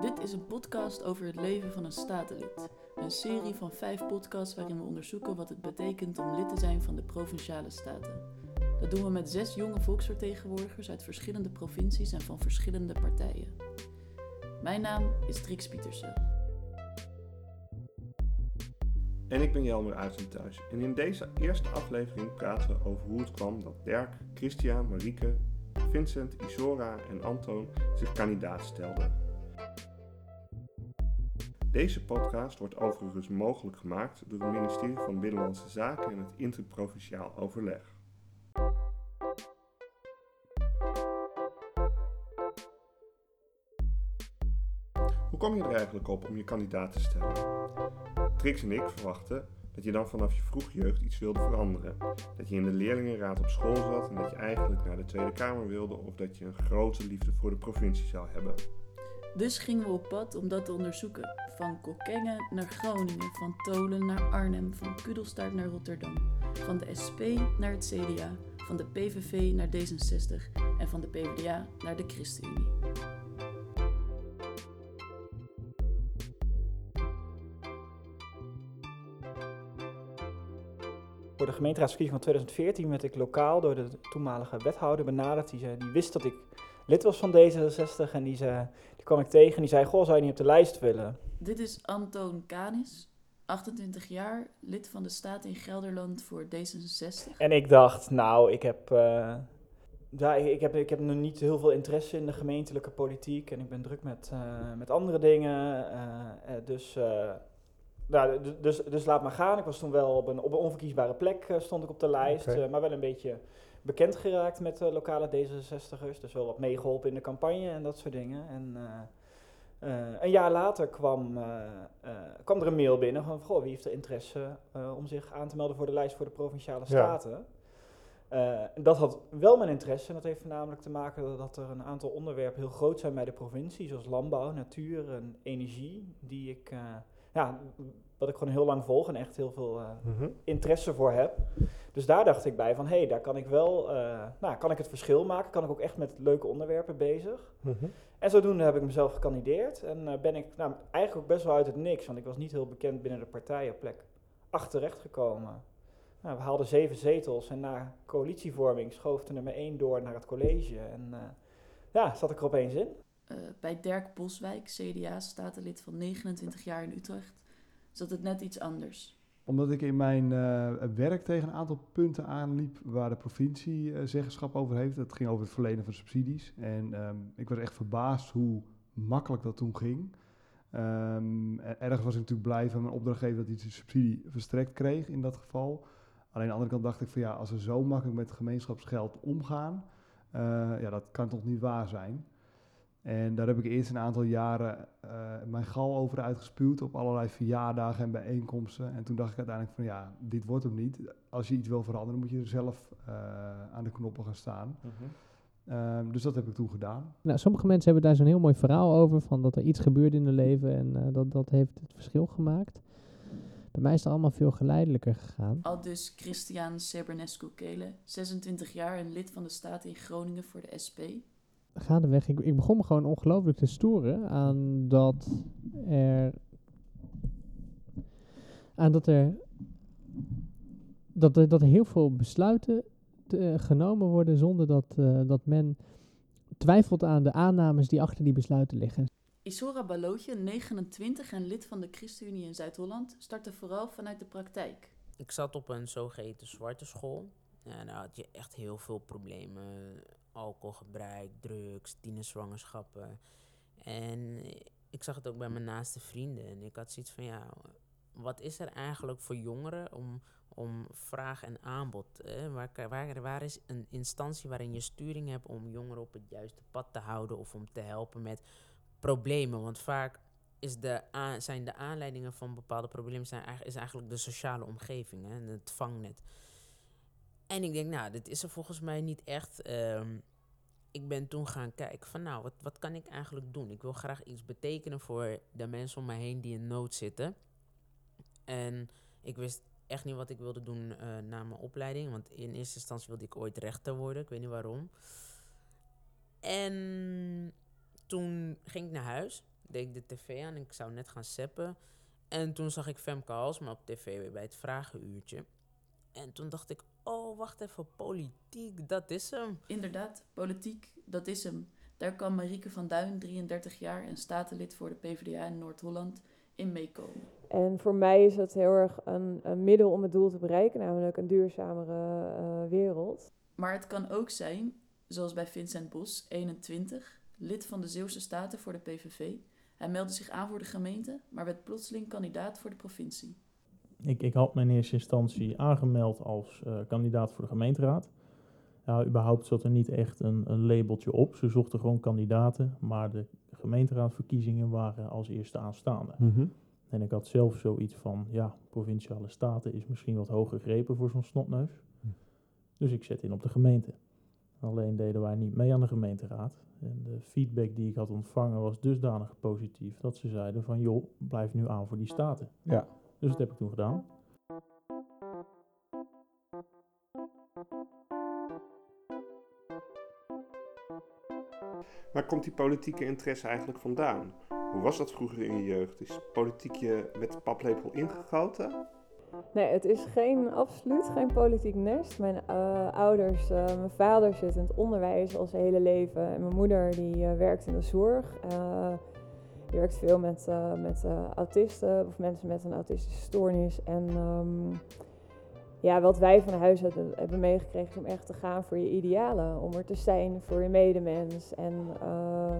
Dit is een podcast over het leven van een statenlid. Een serie van vijf podcasts waarin we onderzoeken wat het betekent om lid te zijn van de provinciale staten. Dat doen we met zes jonge volksvertegenwoordigers uit verschillende provincies en van verschillende partijen. Mijn naam is Trix Pietersen. En ik ben Jelmer uit thuis. En in deze eerste aflevering praten we over hoe het kwam dat Dirk, Christian, Marieke, Vincent, Isora en Antoon zich kandidaat stelden. Deze podcast wordt overigens mogelijk gemaakt door het ministerie van Binnenlandse Zaken en het interprovinciaal overleg. Hoe kom je er eigenlijk op om je kandidaat te stellen? Trix en ik verwachten dat je dan vanaf je vroeg jeugd iets wilde veranderen. Dat je in de leerlingenraad op school zat en dat je eigenlijk naar de Tweede Kamer wilde of dat je een grote liefde voor de provincie zou hebben. Dus gingen we op pad om dat te onderzoeken. Van Kokkengen naar Groningen, van Tolen naar Arnhem, van Kudelstaart naar Rotterdam. Van de SP naar het CDA, van de PVV naar D66 en van de PvdA naar de ChristenUnie. Voor de gemeenteraadsverkiezing van 2014 werd ik lokaal door de toenmalige wethouder benaderd. Die, die wist dat ik lid was van D66 en die, zei, die kwam ik tegen en die zei, goh, zou je niet op de lijst willen? Dit is Antoon Kanis, 28 jaar, lid van de Staten in Gelderland voor D66. En ik dacht, nou, ik heb, uh, ja, ik, heb, ik heb nog niet heel veel interesse in de gemeentelijke politiek en ik ben druk met, uh, met andere dingen. Uh, dus nou, dus, dus laat maar gaan. Ik was toen wel op een, op een onverkiesbare plek stond ik op de lijst, okay. uh, maar wel een beetje bekend geraakt met uh, lokale D66'ers. Dus wel wat meegeholpen in de campagne en dat soort dingen. En een jaar later kwam, kwam er een mail binnen van, goh, wie heeft er interesse om zich aan te melden voor de lijst voor de Provinciale Staten? Ja. dat had wel mijn interesse en dat heeft namelijk te maken dat er een aantal onderwerpen heel groot zijn bij de provincie, zoals landbouw, natuur en energie, die ik ja, wat ik gewoon heel lang volg en echt heel veel uh, mm-hmm. interesse voor heb. Dus daar dacht ik bij van, hé, hey, daar kan ik wel, uh, nou, kan ik het verschil maken? Kan ik ook echt met leuke onderwerpen bezig? Mm-hmm. En zodoende heb ik mezelf gekandideerd en uh, ben ik nou, eigenlijk ook best wel uit het niks, want ik was niet heel bekend binnen de partij op plek achterecht gekomen. Nou, we haalden zeven zetels en na coalitievorming schoof de nummer één door naar het college en ja, zat ik er opeens in. Uh, bij Dirk Boswijk, CDA, statenlid van 29 jaar in Utrecht, zat het net iets anders. Omdat ik in mijn uh, werk tegen een aantal punten aanliep waar de provincie uh, zeggenschap over heeft. Dat ging over het verlenen van subsidies. En um, ik was echt verbaasd hoe makkelijk dat toen ging. Um, ergens was ik natuurlijk blij van mijn opdrachtgever dat hij de subsidie verstrekt kreeg in dat geval. Alleen aan de andere kant dacht ik van ja, als we zo makkelijk met gemeenschapsgeld omgaan, ja, dat kan toch niet waar zijn. En daar heb ik eerst een aantal jaren uh, mijn gal over uitgespuwd op allerlei verjaardagen en bijeenkomsten. En toen dacht ik uiteindelijk van ja, dit wordt hem niet. Als je iets wil veranderen, moet je er zelf uh, aan de knoppen gaan staan. Uh-huh. Um, dus dat heb ik toen gedaan. Nou, sommige mensen hebben daar zo'n heel mooi verhaal over, van dat er iets gebeurt in hun leven en uh, dat, dat heeft het verschil gemaakt. Bij mij is het allemaal veel geleidelijker gegaan. Al dus Christian Sebernescu-Kele, 26 jaar en lid van de Staten in Groningen voor de SP gaandeweg, ik, ik begon me gewoon ongelooflijk te storen aan dat er. aan dat er. dat er, dat er heel veel besluiten te, uh, genomen worden zonder dat, uh, dat men twijfelt aan de aannames die achter die besluiten liggen. Isora Balootje, 29 en lid van de ChristenUnie in Zuid-Holland, startte vooral vanuit de praktijk. Ik zat op een zogeheten zwarte school. En daar had je echt heel veel problemen alcoholgebruik, drugs, tienerzwangerschappen. En ik zag het ook bij mijn naaste vrienden. En ik had zoiets van, ja, wat is er eigenlijk voor jongeren om, om vraag en aanbod? Hè? Waar, waar, waar is een instantie waarin je sturing hebt om jongeren op het juiste pad te houden of om te helpen met problemen? Want vaak is de zijn de aanleidingen van bepaalde problemen zijn, is eigenlijk de sociale omgeving, hè? het vangnet. En ik denk, nou, dit is er volgens mij niet echt. Um, ik ben toen gaan kijken van, nou, wat, wat kan ik eigenlijk doen? Ik wil graag iets betekenen voor de mensen om mij heen die in nood zitten. En ik wist echt niet wat ik wilde doen uh, na mijn opleiding. Want in eerste instantie wilde ik ooit rechter worden. Ik weet niet waarom. En toen ging ik naar huis. deed ik de tv aan ik zou net gaan seppen. En toen zag ik Femke Halsma op tv bij het vragenuurtje. En toen dacht ik, oh, wacht even, politiek, dat is hem. Inderdaad, politiek, dat is hem. Daar kan Marieke van Duin, 33 jaar en statenlid voor de PvdA in Noord-Holland, in meekomen. En voor mij is het heel erg een, een middel om het doel te bereiken, namelijk een duurzamere eh, wereld. Maar het kan ook zijn, zoals bij Vincent Bos, 21, lid van de Zeeuwse Staten voor de PVV. Hij meldde zich aan voor de gemeente, maar werd plotseling kandidaat voor de provincie. Ik, ik had me in eerste instantie aangemeld als eh, kandidaat voor de gemeenteraad. Ja, überhaupt zat er niet echt een, een labeltje op. Ze zochten gewoon kandidaten, maar de gemeenteraadverkiezingen waren als eerste aanstaande. En ik had zelf zoiets van, ja, provinciale staten is misschien wat hoog gegrepen voor zo'n snotneus. Hm. Dus ik zet in op de gemeente. Alleen deden wij niet mee aan de gemeenteraad. En de feedback die ik had ontvangen was dusdanig positief dat ze zeiden van, joh, blijf nu aan voor die staten. Ja. Dus dat heb ik toen gedaan. Waar komt die politieke interesse eigenlijk vandaan? Hoe was dat vroeger in je jeugd? Is politiek je met de paplepel ingegoten? Nee, het is geen, absoluut geen politiek nest. Mijn eh, ouders, eh, mijn vader zit in het onderwijs al zijn hele leven. En mijn moeder die eh, werkt in de zorg. Die werkt veel met, eh, met eh, autisten of mensen met een autistische stoornis. En ehm, ja, wat wij van huis hebben meegekregen om echt te gaan voor je idealen. Om er te zijn voor je medemens. En eh,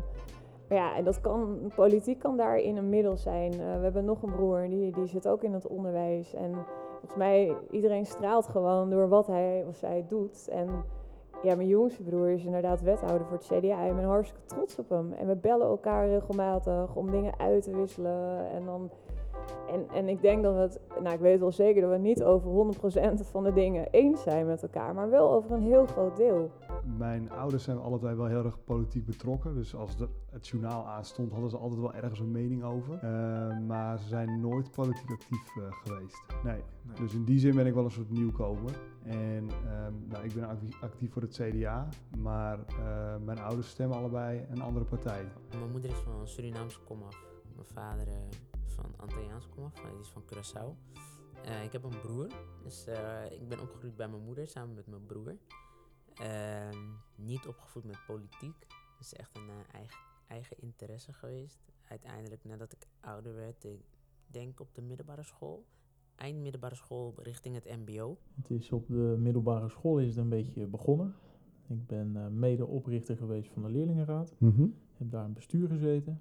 ja, en dat kan, politiek kan daarin een middel zijn. We hebben nog een broer, die, die zit ook in het onderwijs. En volgens mij, iedereen straalt gewoon door wat hij of zij doet. En ja, mijn jongste broer is inderdaad wethouder voor het CDA. En ik ben hartstikke trots op hem. En we bellen elkaar regelmatig om dingen uit te wisselen. En dan... En, en ik denk dat we het, nou ik weet wel zeker dat we niet over 100% van de dingen eens zijn met elkaar, maar wel over een heel groot deel. Mijn ouders zijn allebei wel heel erg politiek betrokken. Dus als de- het journaal aanstond, hadden ze altijd wel ergens een mening over. Eh, maar ze zijn nooit politiek actief eh, geweest. Nee. Dus in die zin ben ik wel een soort nieuwkomer. En ehm, nou, ik ben actief, voor het CDA. Maar eh, mijn ouders stemmen allebei een andere partij. Mijn moeder is van Surinaamse komaf. Mijn vader van Antilliaanse komaf. Hij is van Curaçao. Ik heb een broer. Dus eh, ik ben opgegroeid bij mijn moeder samen met mijn broer. Ehm, niet opgevoed met politiek. Het is echt een eh, eigen, eigen interesse geweest. Uiteindelijk, nadat ik ouder werd, ik denk op de middelbare school. Eind middelbare school richting het MBO. Het is op de middelbare school is het een beetje begonnen. Ik ben eh, mede-oprichter geweest van de leerlingenraad. Heb daar in bestuur gezeten.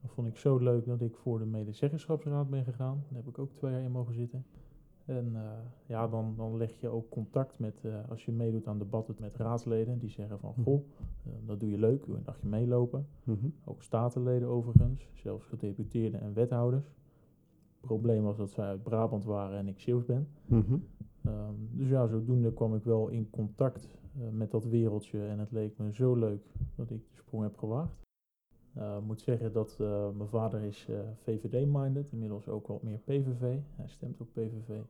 Dat vond ik zo leuk dat ik voor de medezeggenschapsraad ben gegaan. Daar heb ik ook twee jaar in mogen zitten. En eh, ja, dan, dan leg je ook contact met, eh, als je meedoet aan debatten met raadsleden. Die zeggen van, Mhm. goh, eh, dat doe je leuk, je een dagje meelopen. Mhm. Ook statenleden overigens, zelfs gedeputeerden en wethouders. Het probleem was dat zij uit Brabant waren en ik Zeeuws ben. Mhm. Ehm, dus ja, zodoende kwam ik wel in contact met dat wereldje en het leek me zo leuk dat ik de sprong heb gewaagd. Ik moet zeggen dat mijn vader is VVD-minded, inmiddels ook wat meer PVV. Hij stemt ook PVV.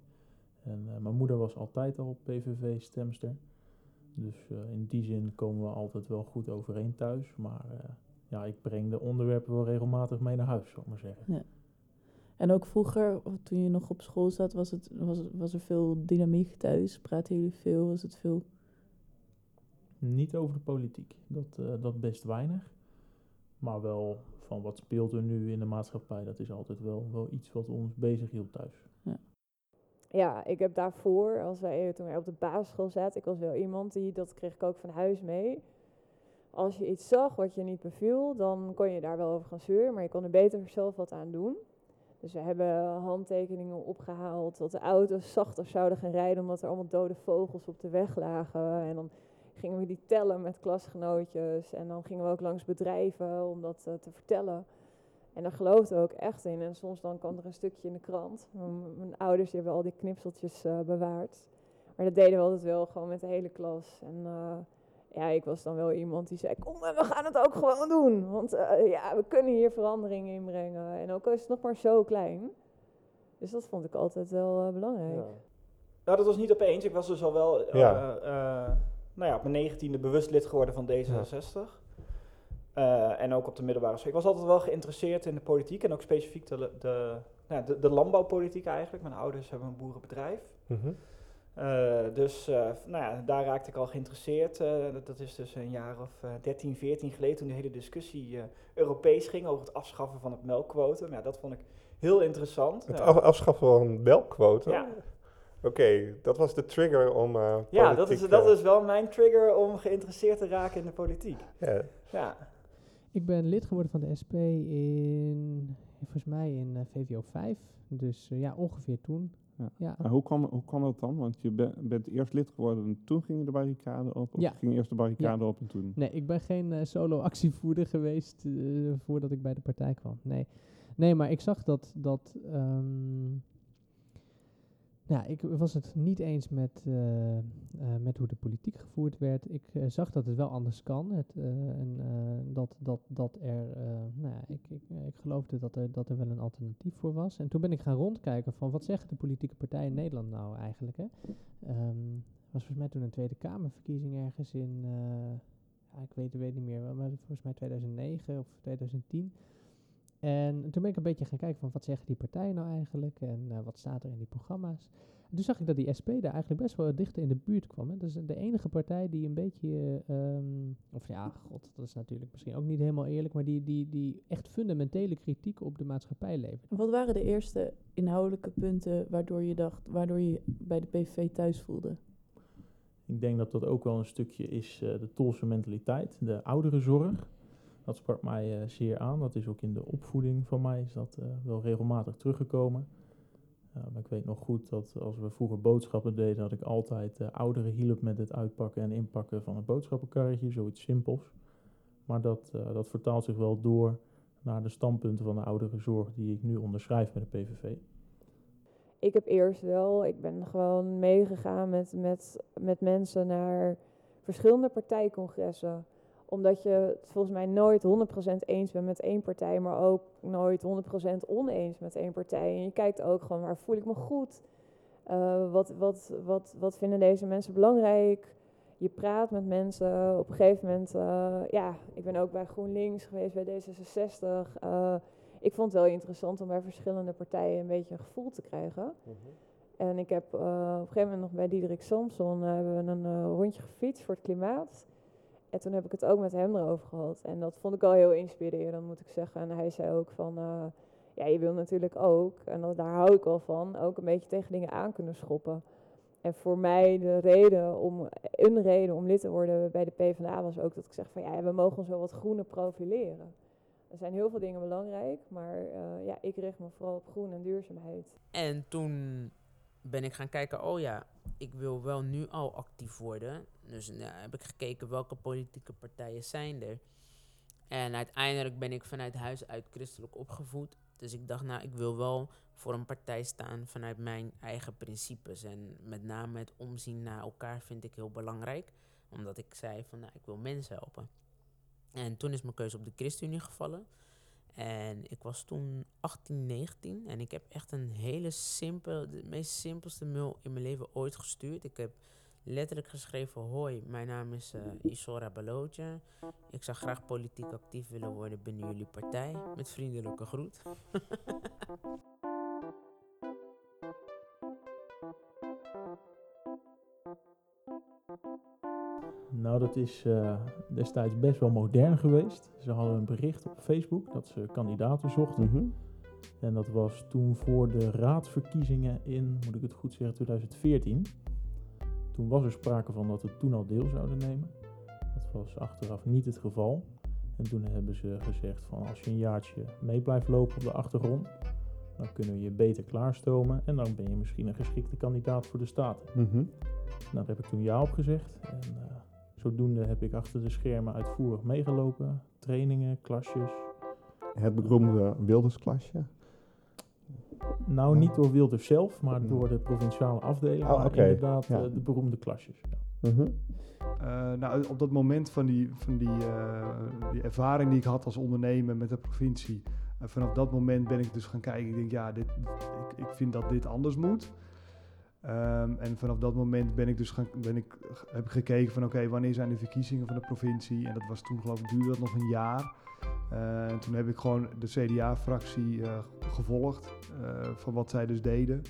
En eh, mijn moeder was altijd al PVV-stemster. Dus eh, in die zin komen we altijd wel goed overeen thuis. Maar eh, ja, ik breng de onderwerpen wel regelmatig mee naar huis, zou ik maar zeggen. En ook vroeger, toen je nog op school zat, was, het, was, was er veel dynamiek thuis. Praten jullie veel? Was het veel? Niet over de politiek, dat, dat best weinig. Maar wel van wat speelt er nu in de maatschappij, dat is altijd wel, wel iets wat ons bezig hield thuis. Ja, ik heb daarvoor, als wij, toen wij op de basisschool zaten, ik was wel iemand die, dat kreeg ik ook van huis mee. Als je iets zag wat je niet beviel, dan kon je daar wel over gaan zeuren, maar je kon er beter zelf wat aan doen. Dus we hebben handtekeningen opgehaald dat de auto's zachter zouden gaan rijden omdat er allemaal dode vogels op de weg lagen. En dan gingen we die tellen met klasgenootjes en dan gingen we ook langs bedrijven om dat eh, te vertellen. En daar geloofden we ook echt in. En soms dan kwam er een stukje in de krant. Mijn ouders die hebben al die knipseltjes eh, bewaard. Maar dat deden we altijd wel gewoon met de hele klas. En eh, ja, ik was dan wel iemand die zei, kom, we gaan het ook gewoon doen. Want eh, ja, we kunnen hier verandering in brengen. En ook al is het nog maar zo klein. Dus dat vond ik altijd wel eh, belangrijk. Ja. Nou, dat was niet opeens. Ik was dus al wel, eh, Ja. eh, nou ja, op mijn negentiende bewust lid geworden van D66. Eh, en ook op de middelbare school. Ik was altijd wel geïnteresseerd in de politiek en ook specifiek de, de, nou, de, de landbouwpolitiek eigenlijk. Mijn ouders hebben een boerenbedrijf. Mhm. Eh, dus eh, nou ja, daar raakte ik al geïnteresseerd. Dat, dat is dus een jaar of eh 13, 14 geleden toen de hele discussie Europees ging over het afschaffen van het melkquotum. Ja, dat vond ik heel interessant. Het af- afschaffen van melkquoten? Ja. Oké, dat was de trigger om Ja, dat is, dat is wel mijn trigger om geïnteresseerd te raken in de politiek. ja. Ja, Ik ben lid geworden van de SP in, volgens mij in eh, VWO 5. Dus eh, ja, ongeveer toen. Ja. Ja. Maar hoe kwam, hoe kwam dat dan? Want je be- bent eerst lid geworden en toen ging je de barricade op? Of Ja. ging eerst de barricade op en toen? Nee, ik ben geen eh, solo-actievoerder geweest voordat ik bij de partij kwam. Nee, nee maar ik zag dat. dat ehm, ja, ik was het niet eens met, eh, met hoe de politiek gevoerd werd. Ik eh, zag dat het wel anders kan. Het, en dat, dat, dat er. nou ja, ik, ik, ik geloofde dat er, dat er wel een alternatief voor was. En toen ben ik gaan rondkijken van wat zeggen de politieke partijen in Nederland nou eigenlijk. Hè? Ehm, was volgens mij toen een Tweede Kamerverkiezing ergens in. ja, ik weet, weet niet meer, maar volgens mij 2009 of 2010. En toen ben ik een beetje gaan kijken van wat zeggen die partijen nou eigenlijk en eh, wat staat er in die programma's. En toen zag ik dat die SP daar eigenlijk best wel dichter in de buurt kwam. Hè. Dat is de enige partij die een beetje, ehm, of ja, god, dat is natuurlijk misschien ook niet helemaal eerlijk, maar die, die, die echt fundamentele kritiek op de maatschappij levert. Wat waren de eerste inhoudelijke punten waardoor je dacht, waardoor je bij de PVV thuis voelde? Ik denk dat dat ook wel een stukje is eh, de Tolse mentaliteit, de ouderenzorg. Dat sprak mij eh, zeer aan. Dat is ook in de opvoeding van mij is dat, eh, wel regelmatig teruggekomen. Uh, maar ik weet nog goed dat als we vroeger boodschappen deden, dat ik altijd uh, ouderen hielp met het uitpakken en inpakken van een boodschappenkarretje, zoiets simpels. Maar dat, dat vertaalt zich wel door naar de standpunten van de ouderenzorg die ik nu onderschrijf met de PVV. Ik heb eerst wel, ik ben gewoon meegegaan met, met, met mensen naar verschillende partijcongressen. Omdat je het volgens mij nooit 100% eens bent met één partij, maar ook nooit 100% oneens met één partij. En je kijkt ook gewoon, waar voel ik me goed? Uh, wat, wat, wat, wat vinden deze mensen belangrijk? Je praat met mensen. Op een gegeven moment, uh, ja, ik ben ook bij GroenLinks geweest, bij D66. Uh, ik vond het wel interessant om bij verschillende partijen een beetje een gevoel te krijgen. Mm -hmm. En ik heb op een gegeven moment nog bij Diederik Samson hebben we een rondje gefietst voor het klimaat. En toen heb ik het ook met hem erover gehad. En dat vond ik al heel inspirerend, moet ik zeggen. En hij zei ook van, uh, ja, je wil natuurlijk ook, en daar hou ik wel van, ook een beetje tegen dingen aan kunnen schoppen. En voor mij de reden om, een reden om lid te worden bij de PvdA was ook dat ik zeg van, ja, we mogen ons wel wat groener profileren. Er zijn heel veel dingen belangrijk, maar uh, ja, ik richt me vooral op groen en duurzaamheid. En toen ben ik gaan kijken, oh ja, ik wil wel nu al actief worden. Dus nou, heb ik gekeken welke politieke partijen zijn er. En uiteindelijk ben ik vanuit huis uit christelijk opgevoed. Dus ik dacht, nou, ik wil wel voor een partij staan vanuit mijn eigen principes. En met name het omzien naar elkaar vind ik heel belangrijk. Omdat ik zei van, nou, ik wil mensen helpen. En toen is mijn keuze op de ChristenUnie gevallen. En ik was toen 18, 19 en ik heb echt een hele simpele, de meest simpelste mail in mijn leven ooit gestuurd. Ik heb letterlijk geschreven, hoi, mijn naam is uh, Isora Balootje. Ik zou graag politiek actief willen worden binnen jullie partij. Met vriendelijke groet. Nou, dat is uh, destijds best wel modern geweest. Ze hadden een bericht op Facebook dat ze kandidaten zochten. Mhm. Mm -hmm. En dat was toen voor de raadsverkiezingen in, moet ik het goed zeggen, 2014. Toen was er sprake van dat we toen al deel zouden nemen. Dat was achteraf niet het geval. En toen hebben ze gezegd van als je een jaartje mee blijft lopen op de achtergrond, dan kunnen we je beter klaarstomen en dan ben je misschien een geschikte kandidaat voor de Staten. Mm -hmm. Nou, daar heb ik toen ja op gezegd. En uh, zodoende heb ik achter de schermen uitvoerig meegelopen. Trainingen, klasjes. Het beroemde Wildersklasje? Nou, niet door Wilders zelf, maar door de provinciale afdeling. Oh, maar okay. inderdaad ja. uh, de beroemde klasjes. Ja. -hmm. uh, nou, op dat moment van die, van die, uh, die ervaring die ik had als ondernemer met de provincie. vanaf dat moment ben ik dus gaan kijken. Ik denk, ja, dit, ik, ik vind dat dit anders moet. Ehm, en vanaf dat moment ben ik dus gaan, ben ik, heb ik gekeken van oké, wanneer zijn de verkiezingen van de provincie? En dat was toen geloof ik, duurde dat nog een jaar. Eh, en toen heb ik gewoon de CDA-fractie eh, gevolgd eh, van wat zij dus deden.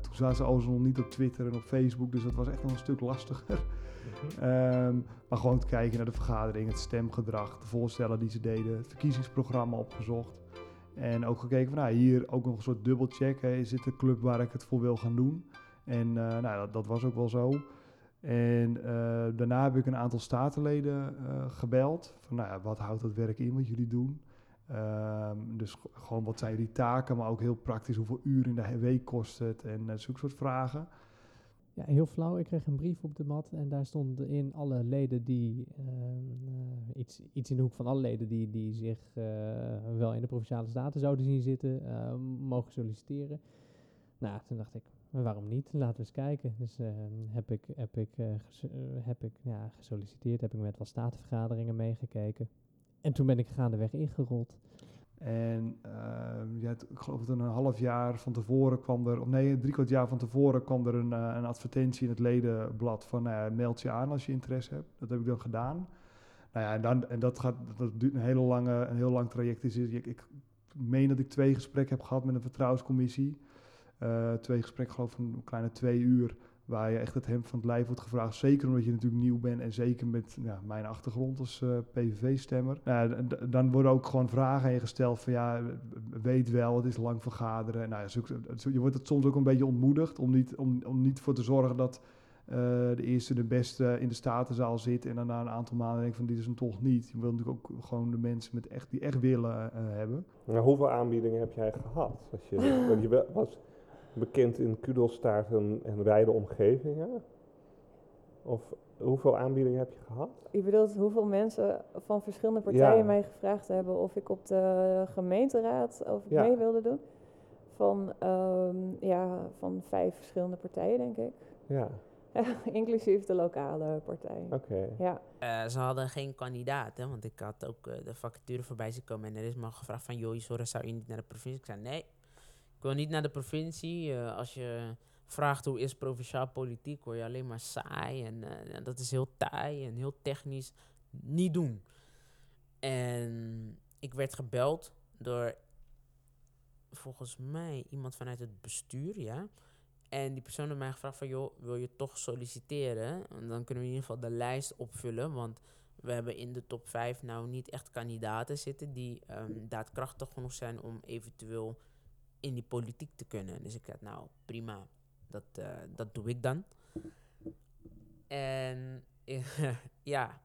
Toen zaten ze overigens nog niet op Twitter en op Facebook, dus dat was echt nog een stuk lastiger. Ehm, maar gewoon te kijken naar de vergadering, het stemgedrag, de voorstellen die ze deden, het verkiezingsprogramma opgezocht. En ook gekeken van nou, hier ook nog een soort dubbelcheck. Is dit de club waar ik het voor wil gaan doen? En eh, nou, dat, was ook wel zo. En eh, daarna heb ik een aantal statenleden eh, gebeld. Van nou ja, wat houdt dat werk in wat jullie doen? Ehm, dus gewoon wat zijn jullie taken, maar ook heel praktisch hoeveel uur in de week kost het en eh, zulke soort vragen. Ja, heel flauw. Ik kreeg een brief op de mat en daar stonden in alle leden die, ehm, eh, iets, iets in de hoek van alle leden die, die zich wel in de Provinciale Staten zouden zien zitten, mogen solliciteren. Nou, toen dacht ik, maar waarom niet? Laten we eens kijken. Dus eh, heb ik, heb ik, eh, eh, heb ik ja, gesolliciteerd, heb ik met wat statenvergaderingen meegekeken. En toen ben ik gaandeweg ingerold. En ehm, ja, ik geloof dat een half jaar van tevoren kwam er, of nee, drie kwart jaar van tevoren kwam er een, een advertentie in het ledenblad van nou meld je aan als je interesse hebt. Dat heb ik dan gedaan. Nou ja, en, dan, en dat, gaat, dat duurt een, hele lange, een heel lang traject. Is, ik, ik meen dat ik twee gesprekken heb gehad met een vertrouwenscommissie. Eh, twee gesprekken, geloof ik, van een kleine twee uur. Waar je echt het hemd van het lijf wordt gevraagd. Zeker omdat je natuurlijk nieuw bent. En zeker met ja, mijn achtergrond als eh, PVV-stemmer. Nou, dan worden ook gewoon vragen aan je gesteld. Van ja, weet wel, het is lang vergaderen. Nou, ja, je wordt het soms ook een beetje ontmoedigd. Om niet, om, om niet voor te zorgen dat eh, de eerste de beste in de statenzaal zit. En dan na een aantal maanden denk van dit is hem toch niet. Je wil natuurlijk ook gewoon de mensen met echt, die echt willen hebben. Maar hoeveel aanbiedingen heb jij gehad? Als je, je was bekend in kudelstaart en, en wijde omgevingen. Of hoeveel aanbiedingen heb je gehad? Je bedoelt hoeveel mensen van verschillende partijen Ja. mij gevraagd hebben of ik op de gemeenteraad of ik Ja. mee wilde doen? Van, ehm, ja, van vijf verschillende partijen, denk ik. Ja, Inclusief de lokale partij. oké. Ja, Eh, ze hadden geen kandidaat, hè, want ik had ook eh, de vacature voorbij zien komen en er is me gevraagd van, joh, sorry, zou je niet naar de provincie? Ik zei, nee, ik wil niet naar de provincie. Eh, als je vraagt hoe is provinciaal politiek, hoor je alleen maar saai en eh, en dat is heel taai en heel technisch. Niet doen. En ik werd gebeld door, volgens mij, iemand vanuit het bestuur, ja. En die persoon heeft mij gevraagd van, joh, wil je toch solliciteren? En dan kunnen we in ieder geval de lijst opvullen, want we hebben in de top 5 nou niet echt kandidaten zitten die ehm, daadkrachtig genoeg zijn om eventueel in die politiek te kunnen. Dus ik dacht, nou prima, dat, eh, dat doe ik dan. En ja,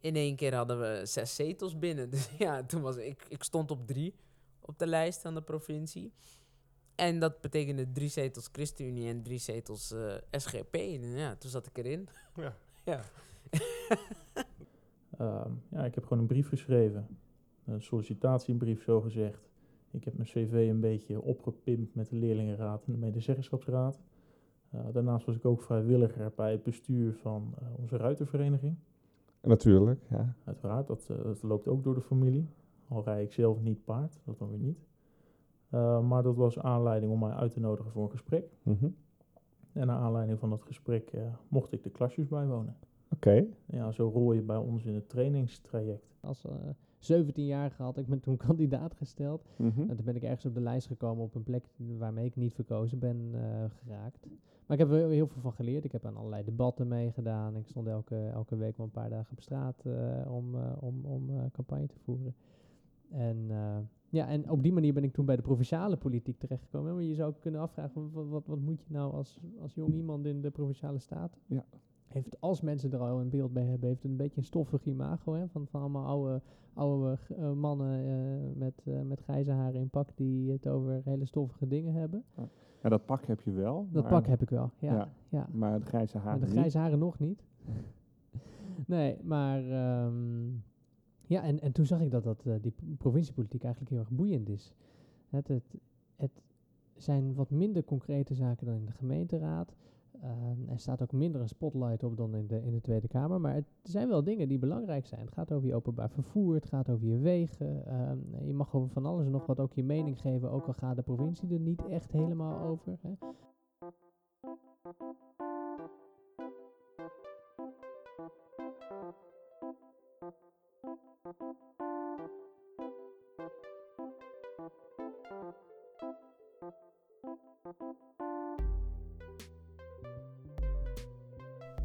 in één keer hadden we zes zetels binnen. Dus ja, toen was ik, ik stond op drie op de lijst van de provincie. En dat betekende drie zetels ChristenUnie en drie zetels eh, SGP. En ja, toen zat ik erin. Ja. ja. Ehm, ja, ik heb gewoon een brief geschreven. Een sollicitatiebrief, zo gezegd. Ik heb mijn cv een beetje opgepimpt met de leerlingenraad en de medezeggenschapsraad. Eh, daarnaast was ik ook vrijwilliger bij het bestuur van eh, onze ruitervereniging. Natuurlijk, ja. Uiteraard, dat, eh, dat loopt ook door de familie. Al rij ik zelf niet paard, dat dan weer niet. Eh, maar dat was aanleiding om mij uit te nodigen voor een gesprek. Mhm. En naar aanleiding van dat gesprek eh, mocht ik de klasjes bijwonen. Oké. Ja, zo rol je bij ons in het trainingstraject. Als eh 17-jarige had ik me toen kandidaat gesteld. Mhm. En toen ben ik ergens op de lijst gekomen op een plek waarmee ik niet verkozen ben eh, geraakt. Maar ik heb er heel, veel van geleerd. Ik heb aan allerlei debatten meegedaan. Ik stond elke, elke week wel een paar dagen op straat eh, om, eh, om, om eh, campagne te voeren. En, ja, en op die manier ben ik toen bij de provinciale politiek terechtgekomen. Maar je zou kunnen afvragen, wat, wat, wat moet je nou als, als jong iemand in de provinciale staat? Ja. Heeft, als mensen er al een beeld bij hebben, heeft het een beetje een stoffig imago. Hè? Van, van allemaal oude, oude eh, mannen eh, met, eh, met grijze haren in pak die het over hele stoffige dingen hebben. Ja, dat pak heb je wel. Dat maar, pak heb ik wel, ja. Ja. ja. Maar de grijze Maar haren de niet. grijze haren nog niet. nee, maar ehm, ja, en, en toen zag ik dat, dat die provinciepolitiek eigenlijk heel erg boeiend is. Het, het, het zijn wat minder concrete zaken dan in de gemeenteraad. Ehm, er staat ook minder een spotlight op dan in de, in de Tweede Kamer. Maar het zijn wel dingen die belangrijk zijn. Het gaat over je openbaar vervoer, het gaat over je wegen. Ehm, je mag over van alles en nog wat ook je mening geven, ook al gaat de provincie er niet echt helemaal over. Hè.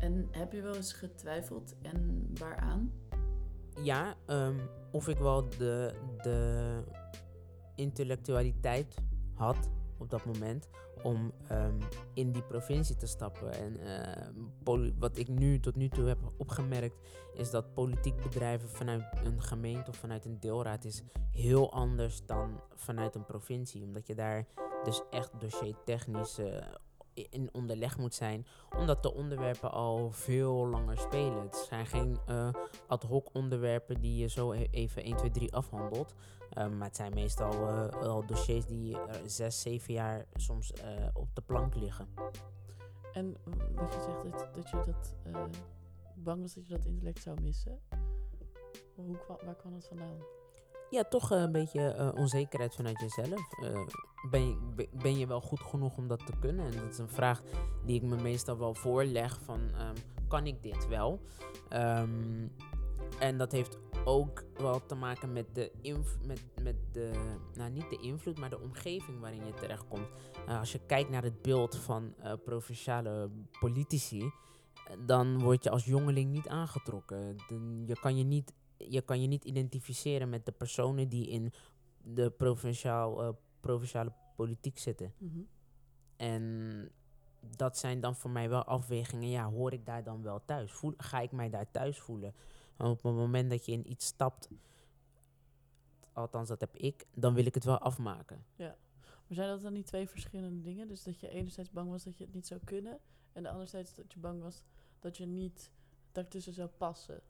En heb je wel eens getwijfeld en waaraan? Ja, ehm, of ik wel de, de intellectualiteit had op dat moment om ehm, in die provincie te stappen. En ehm, wat ik nu tot nu toe heb opgemerkt, is dat politiek bedrijven vanuit een gemeente of vanuit een deelraad is heel anders dan vanuit een provincie. Omdat je daar dus echt dossiertechnisch i- in onderleg moet zijn, omdat de onderwerpen al veel langer spelen. Het zijn geen eh, ad hoc onderwerpen die je zo e- even 1, 2, 3 afhandelt. Um, maar het zijn meestal uh, al dossiers die uh, zes, zeven jaar soms op de plank liggen. En wat je zegt, dat, dat je dat bang was dat je dat intellect zou missen. Hoe, waar kwam dat vandaan? Ja, toch een beetje onzekerheid vanuit jezelf. ben, je, ben je wel goed genoeg om dat te kunnen? En dat is een vraag die ik me meestal wel voorleg van, um, kan ik dit wel? Um, en dat heeft ook wel te maken met de, met, met de, nou niet de invloed, maar de omgeving waarin je terechtkomt. Uh, als je kijkt naar het beeld van uh, provinciale politici, dan word je als jongeling niet aangetrokken. Je, kan je, niet, je kan je niet identificeren met de personen die in de provinciaal, uh, provinciale politiek zitten. Mm -hmm. En dat zijn dan voor mij wel afwegingen. Ja, hoor ik daar dan wel thuis? Voel, ga ik mij daar thuis voelen? En op het moment dat je in iets stapt, althans dat heb ik, dan wil ik het wel afmaken. Ja. Maar zijn dat dan niet twee verschillende dingen? Dus dat je enerzijds bang was dat je het niet zou kunnen, en de anderzijds dat je bang was dat je niet daartussen zou passen?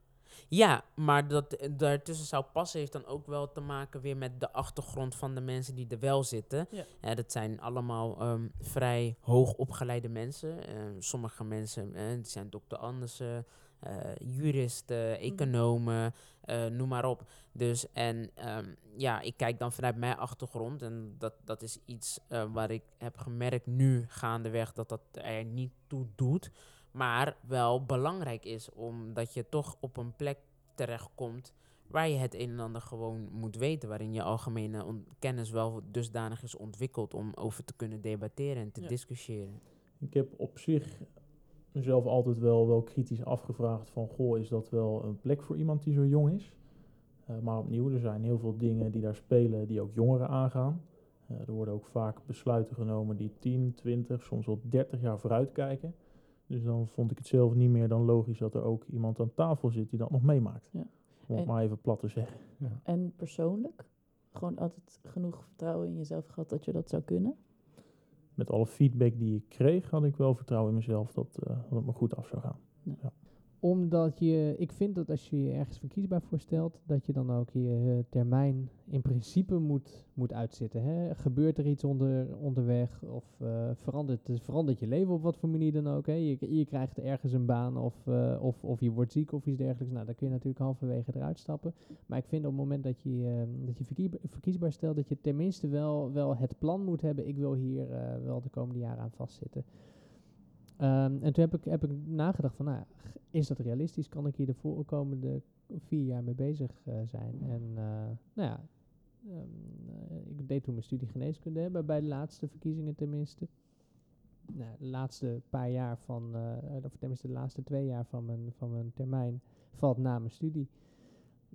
Ja, maar dat daartussen zou passen heeft dan ook wel te maken weer met de achtergrond van de mensen die er wel zitten. Ja. Dat zijn allemaal um, vrij hoog opgeleide mensen. Uh, sommige mensen die zijn dokter Andersen, uh, juristen, economen, uh, noem maar op. Dus en um, ja, ik kijk dan vanuit mijn achtergrond en dat, dat is iets waar ik heb gemerkt nu gaandeweg dat dat er niet toe doet. Maar wel belangrijk is, omdat je toch op een plek terechtkomt waar je het een en ander gewoon moet weten. Waarin je algemene kennis wel dusdanig is ontwikkeld om over te kunnen debatteren en te Ja. discussiëren. Ik heb op zich mezelf altijd wel, wel kritisch afgevraagd van... goh, is dat wel een plek voor iemand die zo jong is? Uh, maar opnieuw, er zijn heel veel dingen die daar spelen die ook jongeren aangaan. Uh, er worden ook vaak besluiten genomen die 10, 20, soms wel 30 jaar vooruit kijken. Dus dan vond ik het zelf niet meer dan logisch dat er ook iemand aan tafel zit die dat nog meemaakt. Ja. Om het En- maar even plat te zeggen. En persoonlijk? Gewoon altijd genoeg vertrouwen in jezelf gehad dat je dat zou kunnen? Met alle feedback die ik kreeg, had ik wel vertrouwen in mezelf dat, eh, dat het me goed af zou gaan. Omdat je, ik vind dat als je je ergens verkiesbaar voor stelt, dat je dan ook je eh, termijn in principe moet, moet uitzitten. Hè? Gebeurt er iets onder, onderweg of eh, verandert, verandert je leven op wat voor manier dan ook. Hè? Je, je krijgt ergens een baan of, eh, of, of je wordt ziek of iets dergelijks. Nou, dan kun je natuurlijk halverwege eruit stappen. Maar ik vind op het moment dat je eh, dat je verkiesbaar, stelt, dat je tenminste wel, wel het plan moet hebben. Ik wil hier eh, wel de komende jaren aan vastzitten. Ehm, en toen heb ik, heb ik nagedacht van, nou, is dat realistisch? Kan ik hier de voor- komende vier jaar mee bezig eh, zijn? En uh, nou ja, um, uh, ik deed toen mijn studie geneeskunde, maar bij de laatste verkiezingen tenminste. Nou, de laatste paar jaar van, of tenminste de laatste twee jaar van mijn, van mijn termijn valt na mijn studie.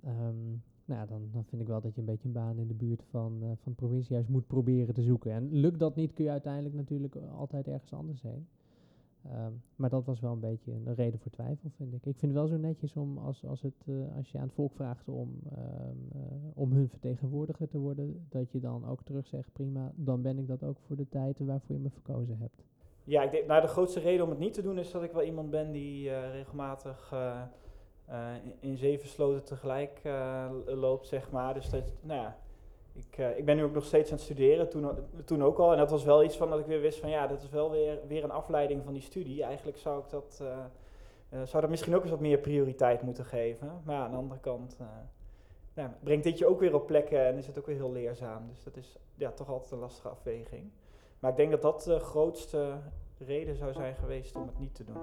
Um, nou dan, dan vind ik wel dat je een beetje een baan in de buurt van, van het provinciehuis moet proberen te zoeken. En lukt dat niet, kun je uiteindelijk natuurlijk altijd ergens anders heen. Um, maar dat was wel een beetje een reden voor twijfel, vind ik. Ik vind het wel zo netjes om als, als, het, uh, als je aan het volk vraagt om, um, uh, om hun vertegenwoordiger te worden, dat je dan ook terug zegt, prima, dan ben ik dat ook voor de tijd waarvoor je me verkozen hebt. Ja, ik denk, nou, de grootste reden om het niet te doen is dat ik wel iemand ben die uh, regelmatig in, in zeven sloten tegelijk loopt, zeg maar. Dus dat, nou ja, ik, uh, ik ben nu ook nog steeds aan het studeren, toen, toen ook al. En dat was wel iets van dat ik weer wist van ja, dat is wel weer, weer een afleiding van die studie. Eigenlijk zou ik dat, uh, uh, zou dat misschien ook eens wat meer prioriteit moeten geven. Maar aan de andere kant brengt dit je ook weer op plekken en is het ook weer heel leerzaam. Dus dat is ja, toch altijd een lastige afweging. Maar ik denk dat dat de grootste reden zou zijn geweest om het niet te doen.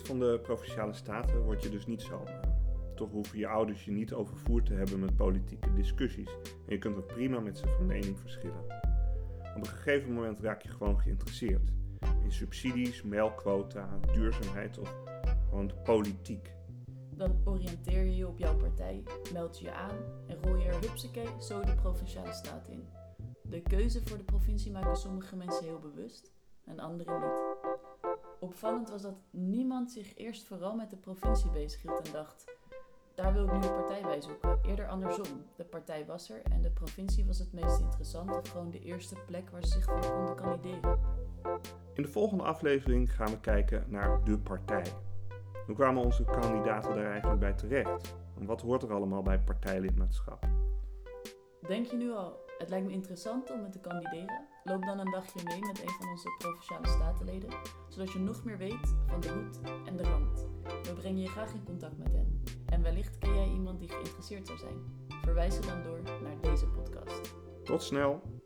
Van de Provinciale Staten word je dus niet zomaar. Toch hoeven je ouders je niet overvoerd te hebben met politieke discussies en je kunt ook prima met ze van mening verschillen. Op een gegeven moment raak je gewoon geïnteresseerd in subsidies, melkquota, duurzaamheid of gewoon politiek. Dan oriënteer je je op jouw partij, meld je je aan en rol je er hupsakee zo de Provinciale Staat in. De keuze voor de provincie maken sommige mensen heel bewust en anderen niet. Opvallend was dat niemand zich eerst vooral met de provincie bezighield en dacht: daar wil ik nu een partij bij zoeken. Eerder andersom. De partij was er en de provincie was het meest interessant of gewoon de eerste plek waar ze zich voor konden kandideren. In de volgende aflevering gaan we kijken naar de partij. Hoe kwamen onze kandidaten daar eigenlijk bij terecht? En wat hoort er allemaal bij partijlidmaatschap? Denk je nu al, het lijkt me interessant om me te kandideren? Loop dan een dagje mee met een van onze provinciale statenleden, zodat je nog meer weet van de hoed en de rand. We brengen je graag in contact met hen. En wellicht ken jij iemand die geïnteresseerd zou zijn. Verwijs ze dan door naar deze podcast. Tot snel!